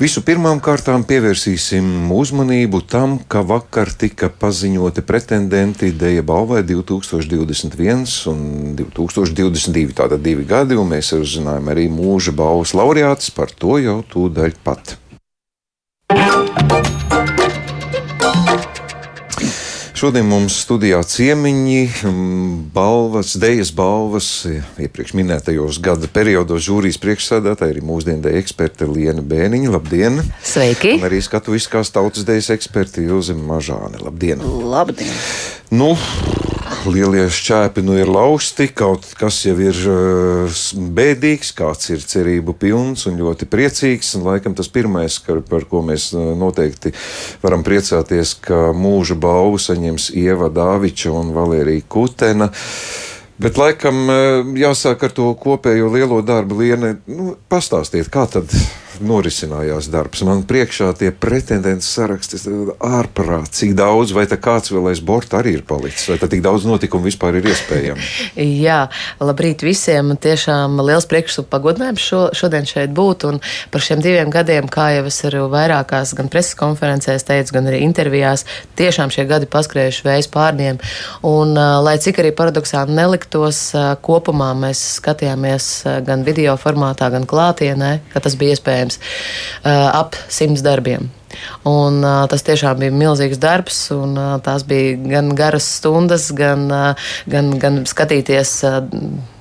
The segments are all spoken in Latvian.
Visu pirmām kārtām pievērsīsim uzmanību tam, ka vakar tika paziņoti pretendenti Deja balvai 2021 un 2022. Tātad divi gadi, un mēs uzzinājām arī mūža balvas laureātus par to jau tūdaļ pat. Šodien mums studijā ciemiņi, balvas, dejas balvas, iepriekš minētajos gada periodos žūrijas priekšsēdētāji, arī mūsdienu deja eksperte Liena Bēniņa. Labdien! Sveiki! Un arī skatu viskās tautas dejas eksperti Ilze Mažāne. Labdien! Labdien! Nu, lielie šķēpi nu ir lausti, kaut kas jau ir uh, bēdīgs, kāds ir cerību pilns un ļoti priecīgs. Un, laikam tas pirmais, ka, par ko mēs uh, noteikti varam priecāties, ka mūža balvu saņems Ieva Dāviča un Valērija Kutena. Bet, laikam, uh, jāsāk ar to kopējo lielo darbu, Liene. Nu, pastāstiet, kā tad norisinājās darbs. Man priekšā tie pretendentu saraksti ārprāt, cik daudz, vai kāds vēl aiz borta arī ir palicis, vai tik daudz notikumu vispār ir iespējams. Jā, labrīt visiem. Tiešām liels prieks un pagodinājums šo, šodien šeit būt. Un par šiem diviem gadiem, kā jau es arī vairākās gan preses konferencēs teicu, gan arī intervijās, tiešām šie gadi paskrējuši vējas pārniem. Un, lai cik arī paradoxāli neliktos, kopumā mēs skatījāmies gan video formātā, gan klātienē, ka tas bija iespējams iespējams ap simts darbiem. Un, uh, tas tiešām bija milzīgs darbs, un uh, tās bija gan garas stundas, gan, uh, gan, gan skatīties. Uh,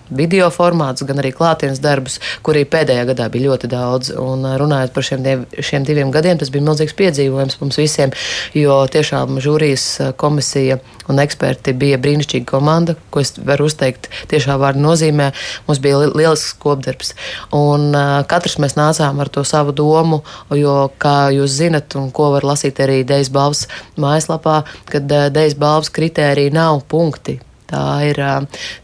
video formātus, gan arī klātienes darbus, kurī pēdējā gadā bija ļoti daudz. Un runājot par šiem, diev, šiem diviem gadiem, tas bija milzīgs piedzīvojums mums visiem, jo tiešām žūrijas komisija un eksperti bija brīnišķīga komanda, ko es varu uzteikt tiešā vārda nozīmē. Mums bija li lielisks kopdarbs. Un uh, katrs mēs nācām ar to savu domu, jo, kā jūs zinat, un ko var lasīt arī Dejas balvas mājaslapā, kad uh, Dejas balvas kritērija nav punkti Tā ir,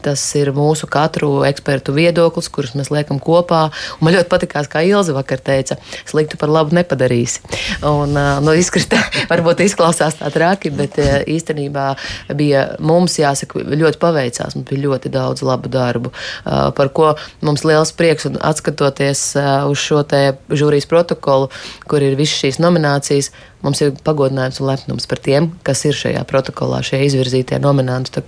tas ir mūsu katru ekspertu viedoklis, kurus mēs liekam kopā. Un man ļoti patīkās, kā Ilza vakar teica, sliktu par labu nepadarīsi. Un, nu, izkrita, varbūt izklausās tā traki, bet īstenībā bija mums jāsaka, ļoti paveicās. Mums bija ļoti daudz labu darbu, par ko mums liels prieks un atskatoties uz šo te žūrijas protokolu, kur ir visas šīs nominācijas mums ir pagodinājums un lepnums par tiem, kas ir šajā protokolā, šie izvirzītie nominanti.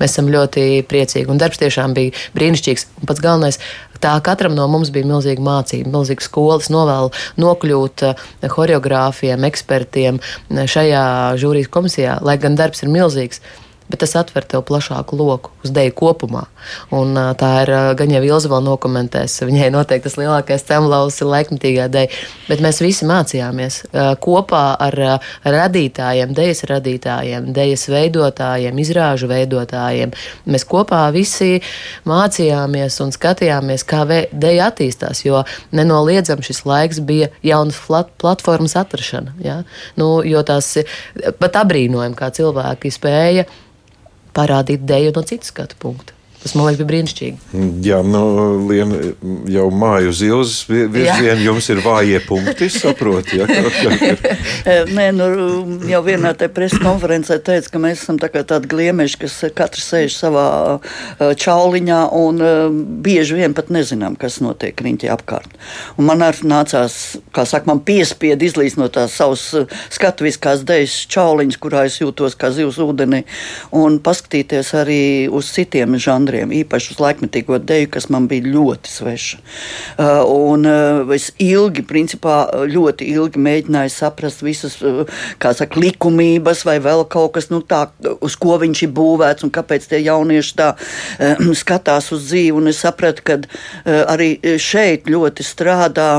Mēs esam ļoti priecīgi. Un darbs tiešām bija brīnišķīgs. Un pats galvenais, tā katram no mums bija milzīga mācība, milzīga skolas novēlu nokļūt eh, ekspertiem eh, šajā žūrijas komisijā, lai gan darbs ir milzīgs bet tas atver tev plašāku loku uz dēļu kopumā. Un, tā ir gan jau Ilza vēl nokomentēs. Viņai noteikti tas lielākais cemlaus ir laikmatīgā dēļa, bet mēs visi mācījāmies kopā ar radītājiem, dēļas radītājiem, dēļas veidotājiem, izrāžu veidotājiem. Mēs kopā visi mācījāmies un skatījāmies, kā dēļa attīstās, jo nenoliedzam šis laiks bija jaunas platformas atrašana. Ja? Nu, jo tās pat abrīnojam, kā cilvēki spēja parādīt dēļu no citas skatu punkta. Tas man liekas, bija brīnišķīgi. Jā, nu, Lien, jau māju ielas virzienā jums ir vājie punkti, saprotu. Ja? Nē, nu, jau vienā te preses konferencē teica, ka mēs esam tā tādi gliemeži, kas katrs sēž savā čauliņā un bieži vien pat nezinām, kas notiek riņķī apkārt. Un man arī nācās, kā saka, man piespiedu izlīst no tās savas skatuviskās dejas čauliņas, kurā es jūtos kā zivs ūdenī, un paskatīties arī uz citiem žanriem žanriem, īpaši uz laikmetīgo deju, kas man bija ļoti sveša. Uh, un uh, es ilgi, principā, ļoti ilgi mēģināju saprast visas, uh, kā saka, likumības vai vēl kaut kas nu, tā, uz ko viņš ir būvēts un kāpēc tie jaunieši tā skatās uz dzīvi. Un es sapratu, ka arī šeit ļoti strādā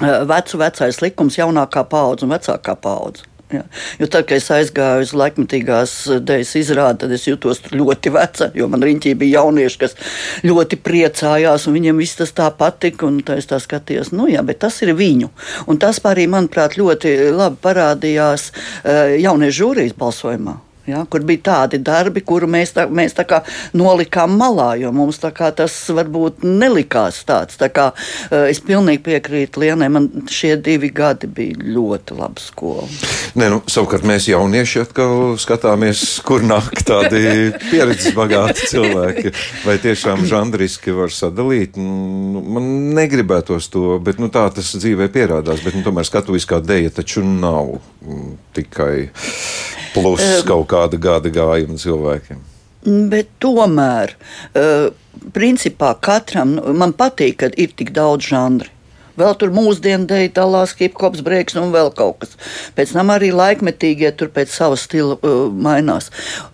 vecu vecais likums, jaunākā paudze un vecākā paudze. Ja. Jo tad, kad es aizgāju uz laikmatīgās dēļas izrādi, tad es jutos ļoti veca, jo man riņķī bija jaunieši, kas ļoti priecājās, un viņiem viss tas tā patika, un tā es tā skatījos, nu jā, bet tas ir viņu. Un tas arī, manuprāt, ļoti labi parādījās uh, jauniešu žūrijas balsojumā. Ja, kur bija tādi darbi, kuru mēs tā, mēs tā kā nolikām malā, jo mums tas varbūt nelikās tāds. Tā kā, uh, es pilnīgi piekrītu Lienai, man šie divi gadi bija ļoti laba skola. Nē, nu, savukārt mēs jaunieši atkal skatāmies, kur nāk tādi pieredzes bagāti cilvēki. Vai tiešām žanriski var sadalīt? Nu, man negribētos to, bet nu, tā tas dzīvē pierādās. Bet, nu, tomēr skatuviskā dēļa taču nav mm, tikai plus kaut kāda gada gājuma cilvēkiem. Bet tomēr, principā, katram nu, man patīk, ka ir tik daudz žanru. Vēl tur mūsdienu dēļ dalās hip-hops, brēks un vēl kaut kas. Pēc tam arī laikmetīgie tur pēc sava stila uh, mainās.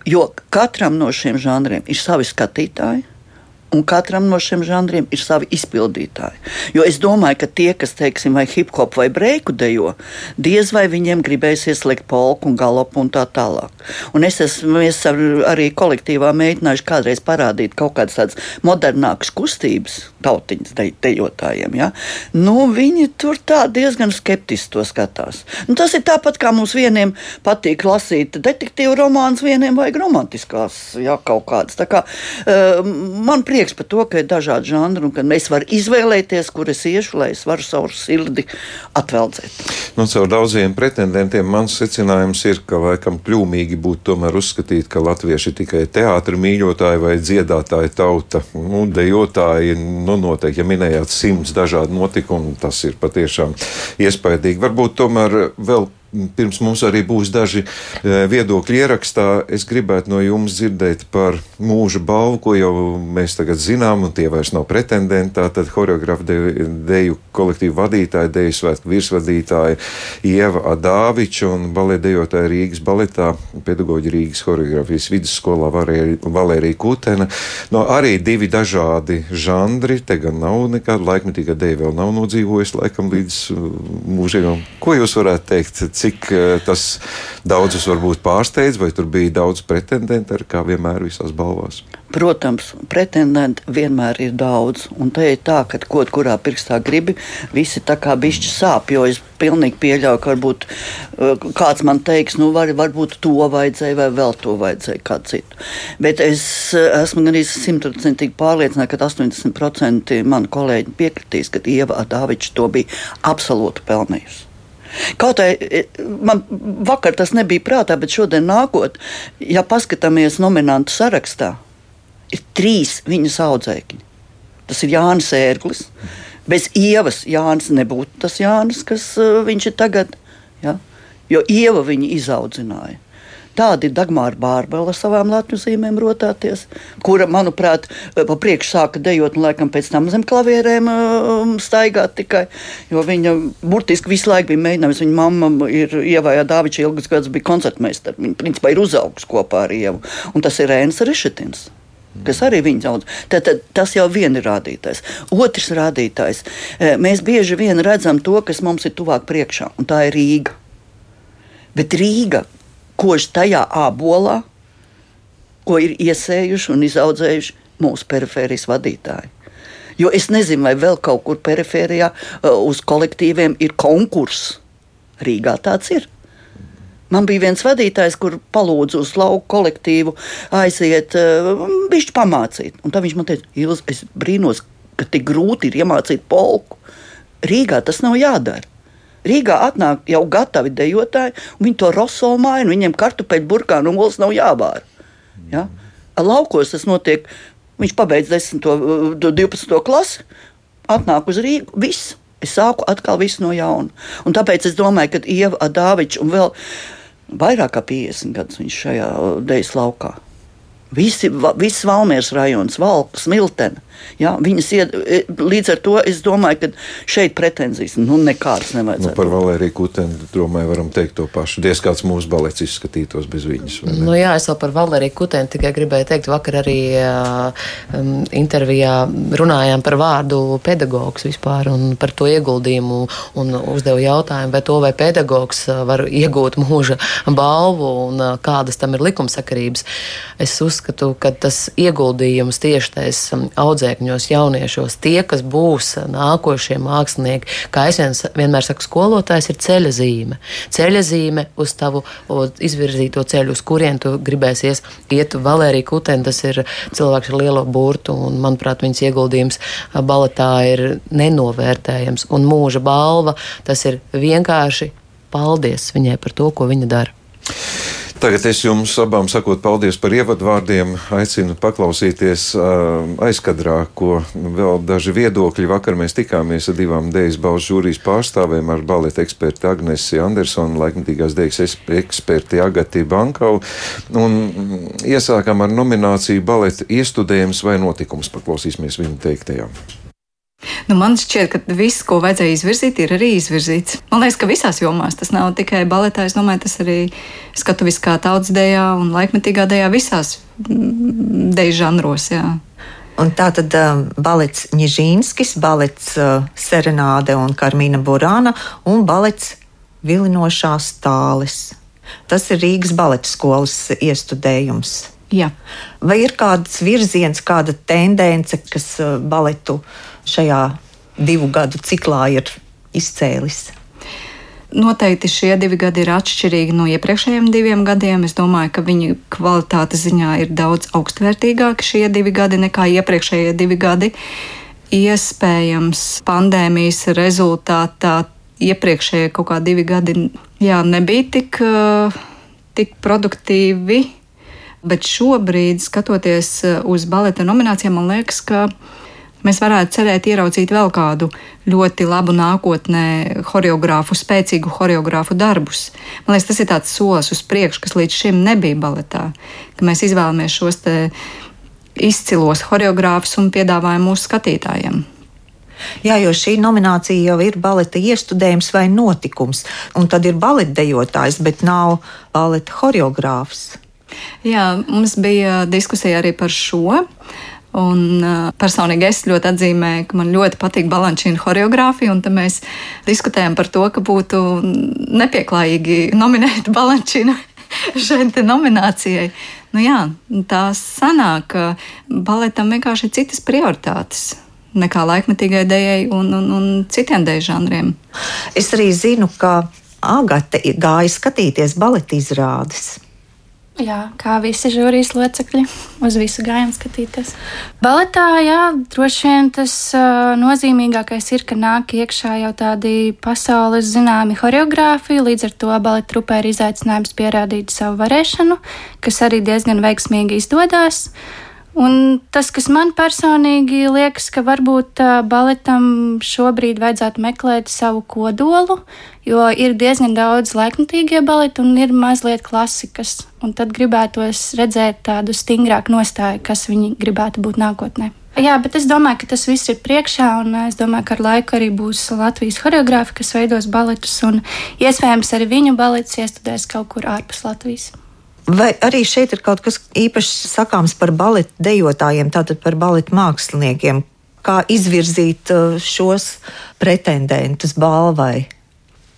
Jo katram no šiem žanriem ir savi skatītāji un katram no šiem žanriem ir savi izpildītāji. Jo es domāju, ka tie, kas, teiksim, vai hip hop vai breiku dejo, diez vai viņiem gribēsies likt polku un galopu un tā tālāk. Un es esmu ar, arī kolektīvā mēģinājuši kādreiz parādīt kaut kādas tādas modernākas kustības tautiņas de, dejotājiem. Ja? Nu, viņi tur tā diezgan skeptiski to skatās. Nu, tas ir tāpat kā mums vieniem patīk lasīt detektīvu romānus, vieniem vajag romantiskās ja, kaut kādas. Tā kā, uh, man prieks prieks par to, ka ir dažādi žanri un ka mēs varam izvēlēties, kur es iešu, lai es varu savu sirdi atveldzēt. Nu, caur daudziem pretendentiem mans secinājums ir, ka laikam kļūmīgi būtu tomēr uzskatīt, ka latvieši ir tikai teātris mīļotāji vai dziedātāji tauta. Nu, dejotāji, nu, noteikti, ja minējāt simts dažādu notikumu, tas ir patiešām iespaidīgi. Varbūt tomēr vēl pirms mums arī būs daži e, viedokļi ierakstā. Es gribētu no jums dzirdēt par mūža balvu, ko jau mēs tagad zinām, un tie vairs nav pretendenti. Tad choreogrāfa deju, deju kolektīvu vadītāja, deju svētku virsvadītāja Ieva Adāviča un baletdejotāja Rīgas baletā, pedagoģa Rīgas choreogrāfijas vidusskolā Valērija Kutena. No arī divi dažādi žanri, te gan nav nekāda laikmetīga deja vēl nav nodzīvojusi laikam līdz uh, mūžiem. Ko jūs varētu teikt? Cik eh, tas daudzus varbūt pārsteidz, vai tur bija daudz pretendentu, kā vienmēr visās balvās? Protams, pretendentu vienmēr ir daudz, un te ir tā, ka kaut kurā pirkstā gribi, visi tā kā bišķi sāp, jo es pilnīgi pieļauju, ka varbūt eh, kāds man teiks, nu var, varbūt to vajadzēja vai vēl to vajadzēja kā citu. Bet es eh, esmu arī simtprocentīgi pārliecināta, ka 80% mani kolēģi piekritīs, ka Ieva Dāviča to bija absolūti pelnījusi. Kaut arī e, man vakar tas nebija prātā, bet šodien nākot, ja paskatāmies nominantu sarakstā, ir trīs viņas audzēkņi. Tas ir Jānis Ērglis. Bez ievas Jānis nebūtu tas Jānis, kas uh, viņš ir tagad. Ja? Jo ieva viņu izaudzināja. Tāda ir Dagmāra Bārbela savām latņu zīmēm rotāties, kura, manuprāt, pa priekšu sāka dejot un laikam pēc tam zem klavierēm um, staigāt tikai, jo viņa burtiski visu laiku bija mēģinājusi. Viņa mamma ir ievājā Dāviča ilgus gadus bija koncertmeistara. Viņa principā ir uzaugusi kopā ar Ievu. Un tas ir Ēns Rišetins kas arī viņa daudz. Tad, tad tas jau vien ir rādītājs. Otrs rādītājs. E, mēs bieži vien redzam to, kas mums ir tuvāk priekšā, un tā ir Rīga. Bet Rīga kož tajā ābolā, ko ir iesējuši un izaudzējuši mūsu perifērijas vadītāji. Jo es nezinu, vai vēl kaut kur perifērijā uh, uz kolektīviem ir konkurss. Rīgā tāds ir. Man bija viens vadītājs, kur palūdzu uz lauku kolektīvu aiziet, viņš uh, pamācīt. Un tad viņš man teica, Ilz, es brīnos, ka tik grūti ir iemācīt polku. Rīgā tas nav jādara. Rīgā atnāk jau gatavi dejotāji, un viņi to roso maina. Viņiem kartupeļu burkānu un olas nav jābāra. Ja? Laukos tas notiek. Viņš pabeidz 10. un 12. klasi, atnāk uz Rīgu. Viss. Es sāku atkal visu no jauna. Un tāpēc es domāju, ka Ieva Dāviča un vēl vairāk kā 50 gadus viņš šajā dejas laukā. Visi, viss Valmieras rajons, Valks, Smiltene. Ja, ied, e, līdz ar to es domāju, ka šeit pretenzijas nu, nekādas nevajadzētu. Nu, par Valēriju Kutenu domāju, varam teikt to pašu. Diez kāds mūsu balets izskatītos bez viņas. Nu, jā, es vēl par Valēriju Kutenu tikai gribēju teikt, vakar arī uh, intervijā runājām par vārdu pedagogs vispār un par to ieguldījumu un uzdevu jautājumu, vai to vai pedagogs var iegūt mūža balvu un kādas tam ir likumsakarības. Es uzskatu, uzskatu, ka tas ieguldījums tieši tais um, audzēkņos, jauniešos, tie, kas būs nākošie mākslinieki, kā es vien, vienmēr saku, skolotājs ir ceļa zīme. Ceļa zīme uz tavu izvirzīto ceļu, uz kurien tu gribēsies iet. Valērija Kutena, tas ir cilvēks ar lielo burtu, un, manuprāt, viņas ieguldījums baletā ir nenovērtējams. Un mūža balva, tas ir vienkārši paldies viņai par to, ko viņa dara. Tagad es jums abām sakot paldies par ievadvārdiem. Aicinu paklausīties aizkadrā, ko vēl daži viedokļi. Vakar mēs tikāmies ar divām dēļas balss žūrijas pārstāvēm, ar baleta eksperti Agnesi Andersonu, laikmatīgās dēļas eksperti Agati Bankau. Un iesākām ar nomināciju baleta iestudējums vai notikums. Paklausīsimies viņu teiktajām. Nu, man šķiet, ka viss, ko vajadzēja izvirzīt, ir arī izvirzīts. Man liekas, ka visās jomās tas nav tikai baletā. Es domāju, tas arī skatuviskā tautsdejā un laikmetīgā dejā visās mm, deju žanros. Jā. Un tā tad um, balets Nižīnskis, balets uh, Serenāde un Karmīna Burāna un balets Vilinošās tāles. Tas ir Rīgas baleta skolas iestudējums. Jā. Vai ir kāds virziens, kāda tendence, kas uh, baletu šajā divu gadu ciklā ir izcēlis? Noteikti šie divi gadi ir atšķirīgi no iepriekšējiem diviem gadiem. Es domāju, ka viņi kvalitātes ziņā ir daudz augstvērtīgāki šie divi gadi nekā iepriekšējie divi gadi. Iespējams, pandēmijas rezultātā iepriekšējie kaut kādi divi gadi jā, nebija tik, tik produktīvi Bet šobrīd, skatoties eh, uz baleta nominācijām, man liekas, ka mēs varētu cerēt ieraudzīt vēl kādu ļoti labu nākotnē choreogrāfu, spēcīgu choreogrāfu darbus. Man liekas, tas ir tāds solis uz priekšu, kas līdz šim nebija baletā. Ka mēs izvēlamies šos izcilos choreogrāfus un piedāvājam mūsu skatītājiem. Jā, jo šī nominācija jau ir baleta iestudējums vai notikums, un tad ir baleta dejotājs, bet nav baleta choreogrāfs. Jā, mums bija diskusija arī par šo. Un uh, personīgi es ļoti atzīmēju, ka man ļoti patīk balančīna choreogrāfija, un tad mēs diskutējam par to, ka būtu nepieklājīgi nominēt balančīnu šai nominācijai. Nu jā, tā sanāk, ka baletam vienkārši ir citas prioritātes nekā laikmetīgai dejai un, un, un citiem deju žanriem. Es arī zinu, ka Agate gāja skatīties baleta izrādes. Jā, kā visi žūrijas locekļi, uz visu gājumu skatīties. Baletā, jā, droši vien tas uh, nozīmīgākais ir, ka nāk iekšā jau tādi pasaules zināmi choreogrāfi, līdz ar to baleta trupē ir izaicinājums pierādīt savu varēšanu, kas arī diezgan veiksmīgi izdodas. Un tas, kas man personīgi liekas, ka varbūt baletam šobrīd vajadzētu meklēt savu kodolu, jo ir diezgan daudz laikmatīgie baleti un ir mazliet klasikas. Un tad gribētos redzēt tādu stingrāku nostāju, kas viņi gribētu būt nākotnē. Jā, bet es domāju, ka tas viss ir priekšā, un es domāju, ka ar laiku arī būs Latvijas choreogrāfi, kas veidos baletus, un iespējams arī viņu balets iestudēs kaut kur ārpus Latvijas. Vai arī šeit ir kaut kas īpašs sakāms par baleta dejotājiem, tātad par baleta māksliniekiem? Kā izvirzīt uh, šos pretendentus balvai?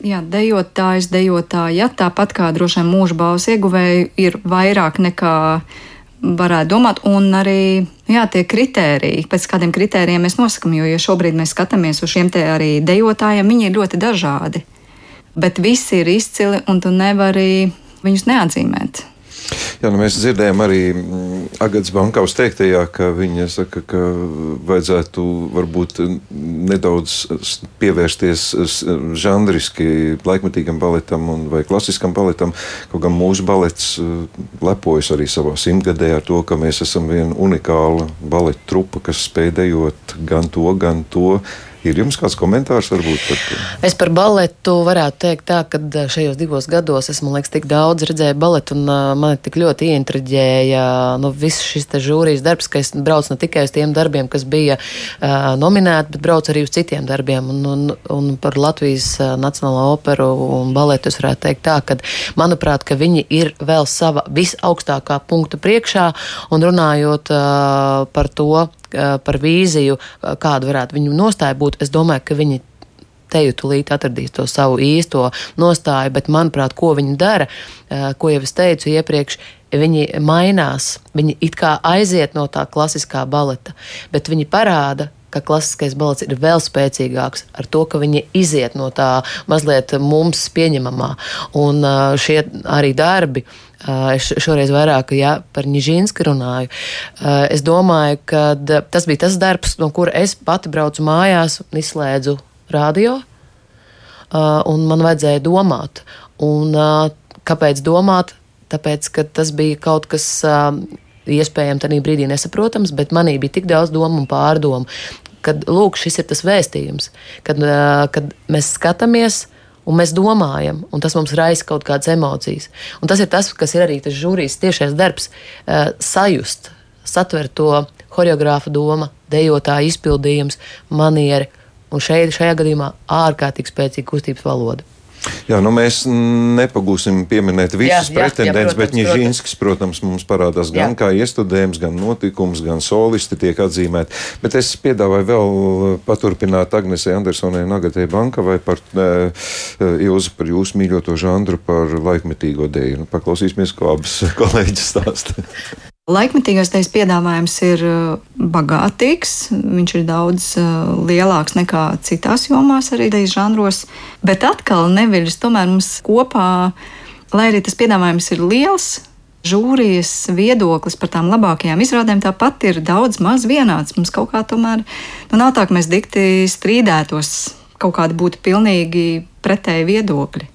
Jā, dejotājs, dejotāja, tāpat kā droši vien mūža balvas ieguvēji, ir vairāk nekā varētu domāt, un arī jā, tie kritēriji, pēc kādiem kritērijiem mēs nosakām, jo ja šobrīd mēs skatāmies uz šiem te arī dejotājiem, viņi ir ļoti dažādi. Bet visi ir izcili, un tu nevari viņus neatzīmēt. Jā, nu mēs dzirdējām arī mm, Agatas Bankaus teiktajā, ka viņa saka, ka vajadzētu varbūt nedaudz pievērsties žanriski laikmetīgam baletam un vai klasiskam baletam. Kaut gan mūsu balets eh, lepojas arī savā simtgadē ar to, ka mēs esam viena unikāla baleta trupa, kas spēj dejot gan to, gan to Ir jums kāds komentārs varbūt par to? Es par baletu varētu teikt tā, ka šajos divos gados es, man liekas, tik daudz redzēju baletu un man tik ļoti ieintriģēja nu, viss šis žūrijas darbs, ka es braucu ne tikai uz tiem darbiem, kas bija uh, nominēti, bet braucu arī uz citiem darbiem. Un, un, un par Latvijas Nacionālo operu un baletu es varētu teikt tā, ka, manuprāt, ka viņi ir vēl sava visaugstākā punkta priekšā un runājot uh, par to, par vīziju, kāda varētu viņu nostāja būt, es domāju, ka viņi teju tūlīt atradīs to savu īsto nostāju, bet, manuprāt, ko viņi dara, ko jau es teicu iepriekš, viņi mainās, viņi it kā aiziet no tā klasiskā baleta, bet viņi parāda, ka klasiskais balets ir vēl spēcīgāks ar to, ka viņi iziet no tā mazliet mums pieņemamā. Un šie arī darbi. Es šoreiz vairāk ja, par Nižīnsku runāju. Es domāju, ka tas bija tas darbs, no kura es pati braucu mājās un izslēdzu radio. Un man vajadzēja domāt. Un, kāpēc domāt? Tāpēc, ka tas bija kaut kas iespējams tajā brīdī nesaprotams, bet manī bija tik daudz domu un pārdomu, kad lūk, šis ir tas vēstījums, kad, kad mēs skatāmies. Un mēs domājam, un tas mums raisa kaut kādas emocijas. Un tas ir tas, kas ir arī tas žūrijas tiešais darbs, sajust, satvert to choreogrāfa doma, dejotāja izpildījums, manieri, un šeit, šajā gadījumā ārkārtīgi spēcīga kustības valoda. Jā, nu mēs nepagūsim pieminēt visus pretendents, bet Nižīnskis, protams, mums parādās gan jā. kā iestudējums, gan notikums, gan solisti tiek atzīmēti. Bet es piedāvāju vēl paturpināt Agnesei Andersonai un Agatē Bankavai par uh, Ilzi, par jūsu mīļoto žanru, par laikmetīgo dēļu. Nu, paklausīsimies, ko abas kolēģis stāsta. Laikmetīgais teijas piedāvājums ir uh, bagātīgs, viņš ir daudz uh, lielāks nekā citās jomās, arī teijas žanros, bet atkal neviļas tomēr mums kopā, lai arī tas piedāvājums ir liels. Žūrijas viedoklis par tām labākajām izrādēm tāpat ir daudz maz vienāds. Mums kaut kā tomēr nu, nav tā, ka mēs dikti strīdētos, kaut kādi būtu pilnīgi pretēji viedokļi.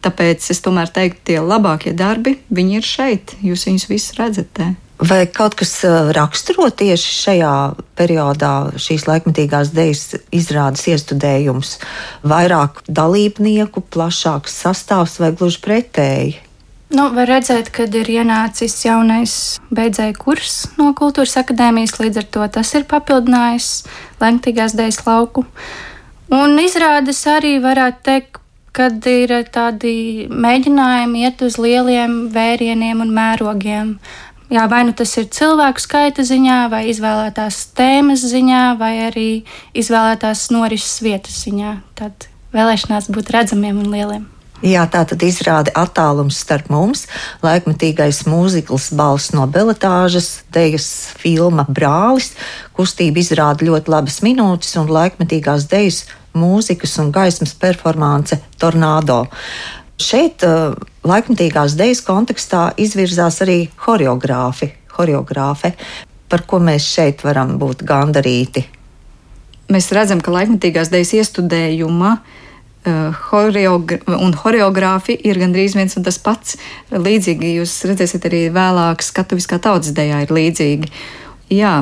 Tāpēc es tomēr teiktu, tie labākie darbi, viņi ir šeit. Jūs viņus visus redzat. Te. Vai kaut kas raksturo tieši šajā periodā šīs laikmetīgās dēļas izrādes iestudējums? Vairāk dalībnieku, plašāks sastāvs vai gluži pretēji? Nu, var redzēt, ka ir ienācis jaunais beidzēju kurs no kultūras akadēmijas, līdz ar to tas ir papildinājis laikmetīgās dēļas lauku. Un izrādes arī varētu teikt, kad ir tādi mēģinājumi iet uz lieliem vērieniem un mērogiem. Jā, vai nu tas ir cilvēku skaita ziņā, vai izvēlētās tēmas ziņā, vai arī izvēlētās norises vietas ziņā. Tad vēlēšanās būt redzamiem un lieliem. Jā, tā tad izrāda attālums starp mums, laikmetīgais mūzikls balss no beletāžas, dejas filma Brālis, kustība izrāda ļoti labas minūtes un laikmetīgās dejas mūzikas un gaismas performance Tornado. Šeit uh, laikmatīgās dēļas kontekstā izvirzās arī choreogrāfi, choreogrāfe, par ko mēs šeit varam būt gandarīti. Mēs redzam, ka laikmatīgās dēļas iestudējuma uh, un choreogrāfi ir gandrīz viens un tas pats. Līdzīgi jūs redzēsiet arī vēlāk, skatuviskā tautas dēļā ir līdzīgi. Jā,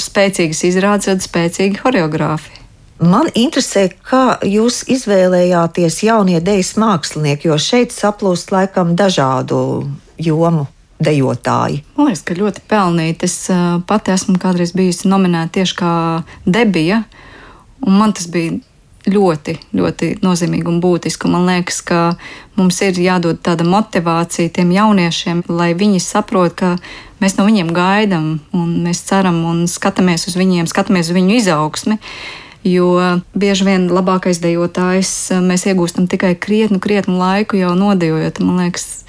spēcīgas izrādes, tad spēcīgi choreogrāfi. Man interesē, kā jūs izvēlējāties jaunie dejas mākslinieki, jo šeit saplūst laikam dažādu jomu dejotāji. Man liekas, ka ļoti pelnīti. Es uh, pati esmu kādreiz bijusi nominēta tieši kā debija, un man tas bija ļoti, ļoti nozīmīgi un būtiski. Man liekas, ka mums ir jādod tāda motivācija tiem jauniešiem, lai viņi saprot, ka mēs no viņiem gaidām, un mēs ceram un skatāmies uz viņiem, skatāmies uz viņu izaugsmi. Jo bieži vien labākais dejotājs eh, mēs iegūstam tikai krietnu, krietnu laiku jau nodejojot. Man liekas,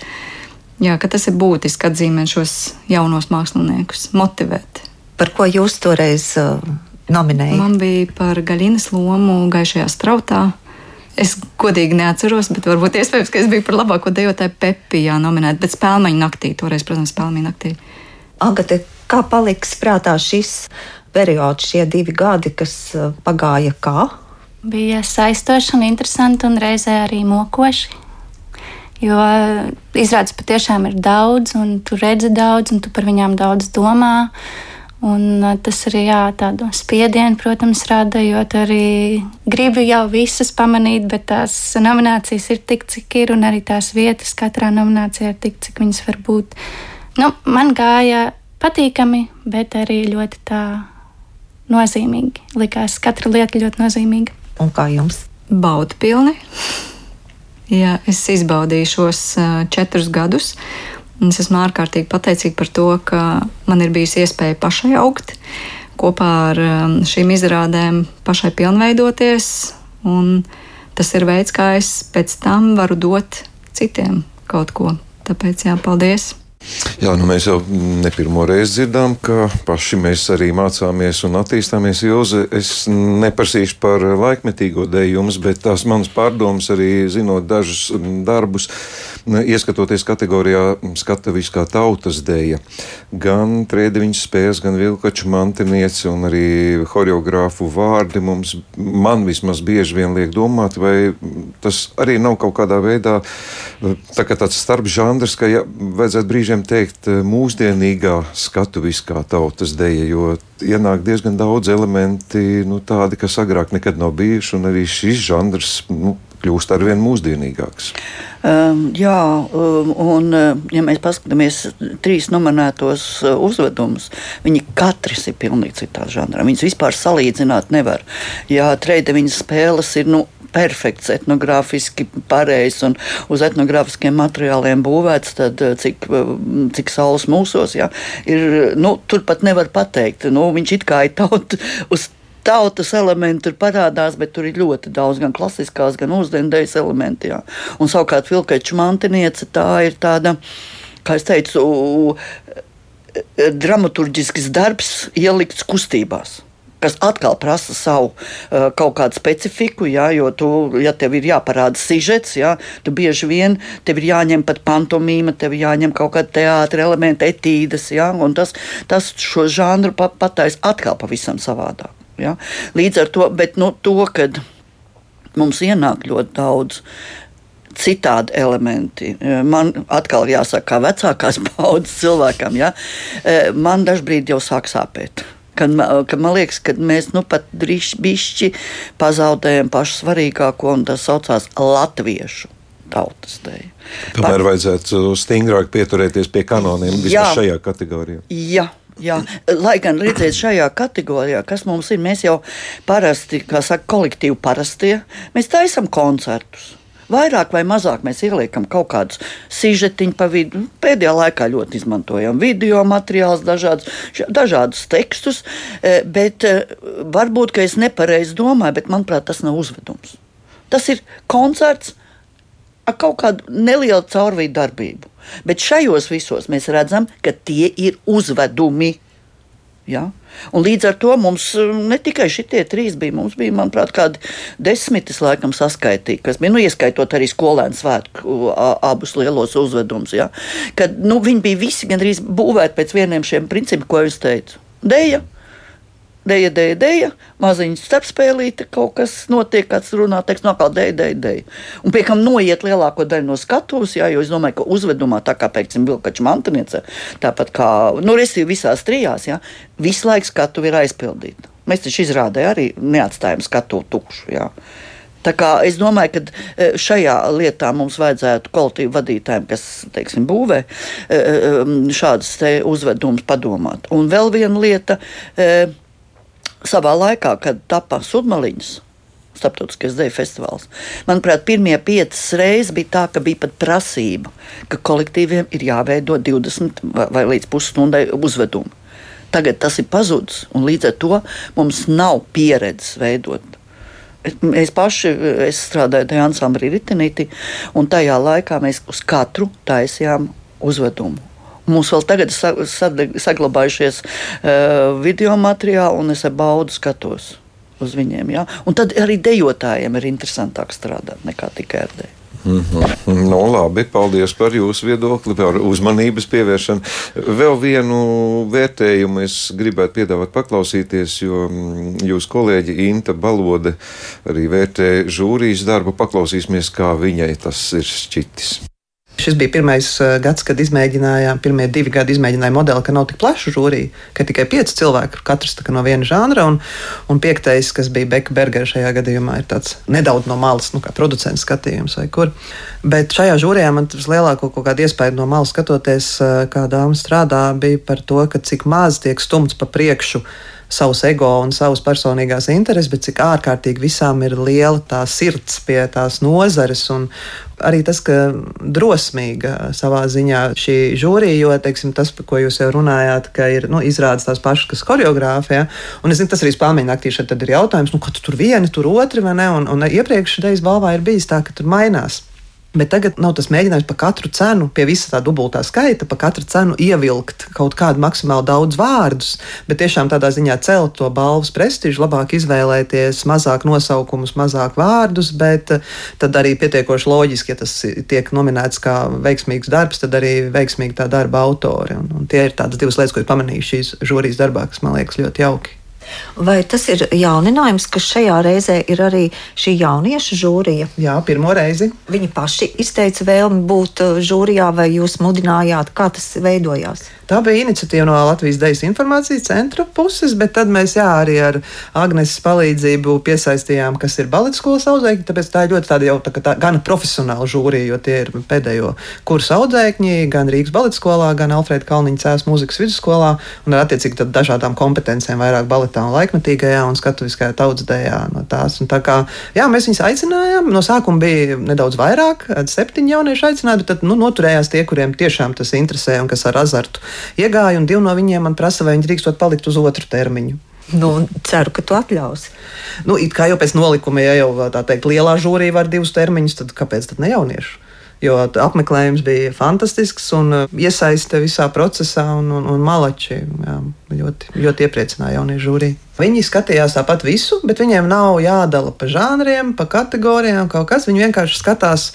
jā, ka tas ir būtiski atzīmēt šos jaunos māksliniekus, motivēt. Par ko jūs toreiz uh, nominējāt? Man bija par gaļinas lomu gaišajā strautā. Es godīgi neatceros, bet varbūt iespējams, ka es biju par labāko dejotāju Pepijā nominēta, bet spēlmeņa naktī, toreiz, protams, spēlmeņa naktī. Agate, kā paliks prātā šis periods, šie divi gadi, kas uh, pagāja kā? Bija saistoši un interesanti un reizē arī mokoši. Jo uh, izrādes patiešām ir daudz, un tu redzi daudz, un tu par viņām daudz domā. Un tas arī jā, tādu spiedienu, protams, rada, jo arī gribi jau visas pamanīt, bet tās nominācijas ir tik, cik ir, un arī tās vietas katrā nominācijā ir tik, cik viņas var būt. Nu, man gāja patīkami, bet arī ļoti tā nozīmīgi. Likās, katra lieta ļoti nozīmīga. Un kā jums? Baudu pilni. Jā, es izbaudīju šos četrus gadus. Es esmu ārkārtīgi pateicīga par to, ka man ir bijusi iespēja pašai augt, kopā ar šīm izrādēm pašai pilnveidoties. Tas ir veids, kā es pēc tam varu dot citiem kaut ko. Tāpēc jā, paldies! Jā, nu mēs jau ne pirmo reizi dzirdām, ka paši mēs arī mācāmies un attīstāmies. Jūze, es neprasīšu par laikmetīgo dēļu jums, bet tās manas pārdomas arī zinot dažus darbus, ieskatoties kategorijā skataviskā tautas dēļa. Gan trēdiņas spējas, gan vilkaču mantinieci un arī horeogrāfu vārdi mums, man vismaz bieži vien liek domāt, vai tas arī nav kaut kādā veidā tā kā tāds starpžanrs, ka ja, vajadzētu brīžiem teikt, teikt, eh, mūsdienīgā skatuviskā tautas deja, jo ienāk diezgan daudz elementi, nu, tādi, kas agrāk nekad nav bijuši, un arī šis žanrs nu, kļūst ar vien mūsdienīgāks. Um, jā, um, un uh, ja mēs paskatāmies trīs nominētos uh, uzvedumus, viņi katrs ir pilnīgi citā žanrā. Viņus vispār salīdzināt nevar. Jā, treideviņas spēles ir nu, perfekts, etnogrāfiski pareizs un uz etnogrāfiskiem materiāliem būvēts, tad eh, cik, eh, cik saules mūsos ja, ir, nu, tur pat nevar pateikt. Nu, viņš it kā ir taut, uz tautas elementi tur parādās, bet tur ir ļoti daudz gan klasiskās, gan mūsdiendejas elementi. Jā. Un savukārt Vilkeča mantiniece tā ir tāda, kā es teicu, dramaturgisks darbs ielikts kustībās kas atkal prasa savu uh, kaut kādu specifiku, jā, jo tu, ja tev ir jāparāda sižets, jā, tu bieži vien tev ir jāņem pat pantomīma, tev jāņem kaut kāda teātra elementa, etīdes, jā, un tas, tas šo žanru pa, patais atkal pavisam savādāk. Jā. Līdz ar to, bet nu, to, kad mums ienāk ļoti daudz citādi elementi. Man atkal jāsaka, kā vecākās paudzes cilvēkam, ja, man dažkārt jau sāk sāpēt. Kad, kad man liekas, ka mēs nu pat drīzāk pazaudējam pašu svarīgāko, un tas saucās latviešu tautas dēļ. Tomēr vajadzētu stingrāk pieturēties pie kanoniem vismaz šajā kategorijā. Jā. Jā, lai gan redzēt, šajā kategorijā, kas mums ir, mēs jau parasti, kā saka, kolektīvi parastie, mēs taisam koncertus. Vairāk vai mazāk mēs ieliekam kaut kādus sižetiņus pa vidu. Pēdējā laikā ļoti izmantojam video materiālus, dažādus, dažādus tekstus, e, bet e, varbūt es nepareizi domāju, bet manuprāt, tas nav uzvedums. Tas ir koncerts ar kaut kādu nelielu caurvīdu darbību. Bet šajos visos mēs redzam, ka tie ir uzvedumi. Ja? Un līdz ar to mums um, ne tikai šie trīs bija, mums bija, manuprāt, kādi desmitis laikam saskaitīti, kas bija, nu, ieskaitot arī skolēnu svētku abus lielos uzvedumus. Ja? Kad nu, viņi bija visi gandrīz būvēti pēc vieniem šiem principiem, ko es teicu. Deja, Deja, deja, deja, maziņa starpspēlīte, kaut kas notiek, kāds runā, teiks, no kā deja, deja, deja. Un pie kam noiet lielāko daļu no skatuves, jā, jo es domāju, ka uzvedumā, tā kā, piemēram, Vilkača mantiniece, tāpat kā, nu, restīvi visās trijās, jā, visu laiku skatuve ir aizpildīta. Mēs taču izrādē arī neatstājam skatuvi tukšu, jā. Tā kā es domāju, ka e, šajā lietā mums vajadzētu kolektīvu vadītājiem, kas teiksim, būvē e, e, šādas uzvedumus, padomāt. Un vēl viena lieta savā laikā, kad tapā sudmaliņas. Starptautiskais dēļu festivāls. Manuprāt, pirmie piecas reizes bija tā, ka bija pat prasība, ka kolektīviem ir jāveido 20 vai, līdz pusstundai uzvedumi. Tagad tas ir pazudis, un līdz ar to mums nav pieredzes veidot Es paši es strādāju tajā ansamblī Ritenīti, un tajā laikā mēs uz katru taisījām uzvedumu. Mums vēl tagad ir saglabājušies uh, video materiāli, un es ar baudu skatos uz viņiem. Ja? Un tad arī dejotājiem ir interesantāk strādāt nekā tikai ar dēļ. Mm -hmm. nu, labi, paldies par jūsu viedokli, par uzmanības pievēršanu. Vēl vienu vērtējumu es gribētu piedāvāt paklausīties, jo mm, jūsu kolēģi Inta Balode arī vērtē žūrijas darbu. Paklausīsimies, kā viņai tas ir šķitis. Šis bija pirmais uh, gads, kad izmēģinājām, pirmie divi gadi izmēģinājām modeli, ka nav tik plaša žūrija, ka tikai pieci cilvēki, katrs no viena žanra. Un, un piektais, kas bija Beka Bergera šajā gadījumā, ir tāds nedaudz no malas, nu, kā producents skatījums vai kur. Bet šajā žūrijā man tas lielāko kaut kādu iespēju no malas skatoties, uh, kā dāma strādā, bija par to, cik maz tiek stumts pa priekšu savus ego un savas personīgās intereses, bet cik ārkārtīgi visām ir liela tā sirds pie tās nozares. Arī tas, ka drosmīga savā ziņā šī žūrija, jo teiksim, tas, par ko jūs jau runājāt, ka ir nu, izrādes tās pašas, kas choreogrāfijā. Un es zinu, tas arī spēļu naktī šeit ir jautājums, nu, ka tu tur vieni, tur otri, vai ne? Un, un iepriekš reizes balvā ir bijis tā, ka tur mainās Bet tagad nav tas mēģinājums par katru cenu, pie visa tā dubultā skaita, par katru cenu ievilkt kaut kādu maksimāli daudz vārdus, bet tiešām tādā ziņā celt to balvas prestižu, labāk izvēlēties mazāk nosaukumus, mazāk vārdus, bet eh, tad arī pietiekoši loģiski, ja tas tiek nominēts kā veiksmīgs darbs, tad arī veiksmīgi tā darba autori. Un, un tie ir tādas divas lietas, ko ir pamanījuši šīs žūrijas darbā, kas man liekas ļoti jauki. Vai tas ir jauninājums, ka šajā reizē ir arī šī jauniešu žūrija? Jā, pirmo reizi. Viņi paši izteica vēlmi būt uh, žūrijā, vai jūs mudinājāt, kā tas veidojās? Tā bija iniciatīva no Latvijas Dejas informācijas centra puses, bet tad mēs jā, arī ar Agneses palīdzību piesaistījām, kas ir baleta skolas audzēkņi. Tāpēc tā ir ļoti tāda jau tā, tā, gan profesionāla žūrija, jo tie ir pēdējo kursu audzēkņi gan Rīgas baleta skolā, gan Alfrēda Kalniņa cēlus mūzikas vidusskolā un ar attiecīgi dažādām kompetencijām, vairāk baletā un laikmetīgajā un skatuviskajā tautsdējā no tās. Un tā kā, jā, mēs viņus aicinājām, no sākuma bija nedaudz vairāk, septiņi jaunieši aicināti, bet tad nu, noturējās tie, kuriem tiešām tas interesē un kas ar azartu iegāju, un divi no viņiem man prasa, vai viņi drīkstot palikt uz otru termiņu. Nu, ceru, ka tu atļausi. Nu, kā jau pēc nolikuma, ja jau tā teikt, lielā žūrija var divus termiņus, tad kāpēc tad ne jauniešu? Jo apmeklējums bija fantastisks un uh, iesaiste visā procesā, un, un, un malači jā, ļoti, ļoti iepriecināja jauniešu žūriju. Viņi skatījās tāpat visu, bet viņiem nav jādala pa žanriem, pa kategorijām, kaut kas. Viņi vienkārši skatās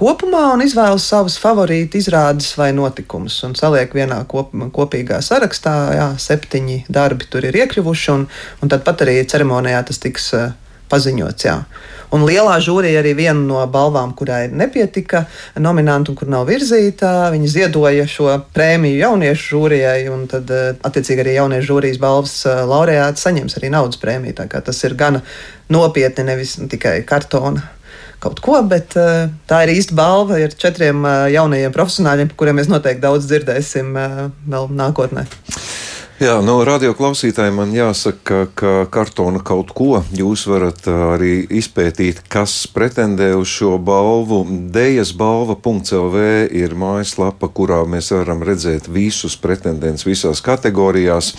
kopumā un izvēlas savus favorītu izrādes vai notikumus un saliek vienā kop, kopīgā sarakstā. Jā, septiņi darbi tur ir iekļuvuši, un, un tad pat arī ceremonijā tas tiks uh, paziņots. Jā. Un lielā žūrija arī viena no balvām, kurai nepietika nominantu un kur nav virzīta. Viņi ziedoja šo prēmiju jauniešu žūrijai, un tad, uh, attiecīgi, arī jauniešu žūrijas balvas uh, laureāts saņems arī naudas prēmiju. Tas ir gana nopietni, nevis tikai kartona kaut ko, bet uh, tā ir īsta balva ar četriem jaunajiem profesionāļiem, par kuriem mēs noteikti daudz dzirdēsim vēl nākotnē. Jā, no radio klausītājiem man jāsaka, ka kartona kaut ko jūs varat arī izpētīt, kas pretendē uz šo balvu. Dejas balva.lv ir mājaslapa, kurā mēs varam redzēt visus pretendentus visās kategorijās.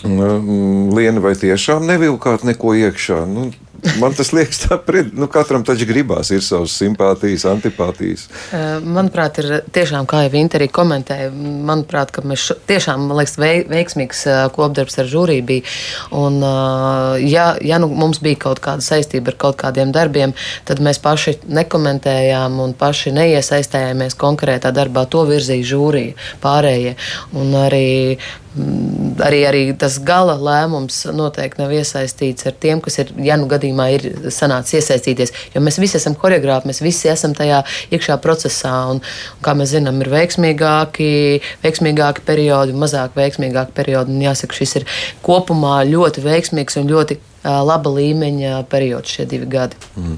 Liena, vai tiešām nevilkāt neko iekšā? Nu, Man tas liekas, tā pret, nu, katram taču gribās, ir savas simpātijas, antipātijas. Manuprāt, ir tiešām, kā jau Vinta arī komentēja, manuprāt, ka mēs šo, tiešām, man liekas, veiksmīgs kopdarbs ar žūriju bija. Un, ja, ja nu mums bija kaut kāda saistība ar kaut kādiem darbiem, tad mēs paši nekomentējām un paši neiesaistējāmies konkrētā darbā. To virzīja žūrija pārējie. Un arī arī, arī tas gala lēmums noteikti nav iesaistīts ar tiem, kas ir, ja nu gadījumā ir sanācis iesaistīties. Jo mēs visi esam choreogrāfi, mēs visi esam tajā iekšā procesā. Un, un kā mēs zinām, ir veiksmīgāki, veiksmīgāki periodi, mazāk veiksmīgāki periodi. Un jāsaka, šis ir kopumā ļoti veiksmīgs un ļoti laba līmeņa periods šie divi gadi. Mm.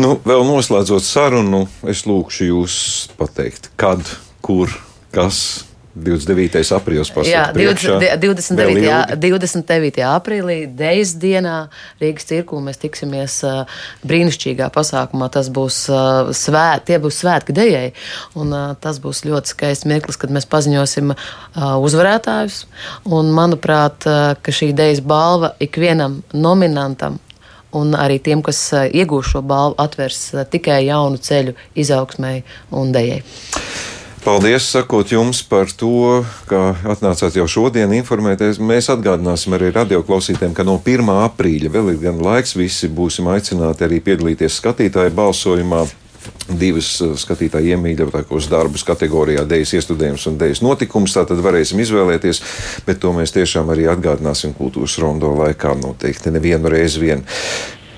Nu, vēl noslēdzot sarunu, es lūkšu jūs pateikt, kad, kur, kas 29. aprīlis pasaka, Jā, 20, 29. Jā, 29. aprīlī, Dejas dienā Rīgas cirkulā mēs tiksimies uh, brīnišķīgā pasākumā. Tas būs uh, svēt, tie būs svētki Dejai, un uh, tas būs ļoti skaists mirklis, kad mēs paziņosim uzvarētājus. Un, manuprāt, ka šī Dejas balva ikvienam nominantam un arī tiem, kas iegūs šo balvu, atvers tikai jaunu ceļu izaugsmai un dejai. Paldies, sakot jums par to, ka atnācāt jau šodien informēties. Mēs atgādināsim arī radioklausītājiem, ka no 1. aprīļa vēl ir gan laiks, visi būsim aicināti arī piedalīties skatītāju balsojumā. Divas uh, skatītāji iemīļotākos darbus kategorijā Dejas iestudējums un Dejas notikums. Tātad varēsim izvēlēties, bet to mēs tiešām arī atgādināsim kultūras rondo laikā noteikti nevienu reizi vien.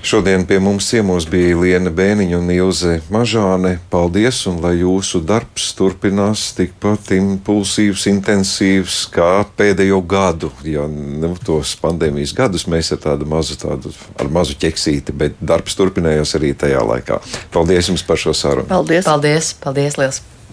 Šodien pie mums ciemos bija Liena Bēniņa un Ilze Mažāne. Paldies, un lai jūsu darbs turpinās tikpat impulsīvs, intensīvs kā pēdējo gadu. Ja nu, tos pandēmijas gadus mēs ar tādu mazu, tādu, ar mazu ķeksīti, bet darbs turpinājās arī tajā laikā. Paldies jums par šo sarunu. Paldies! Paldies! Paldies liels!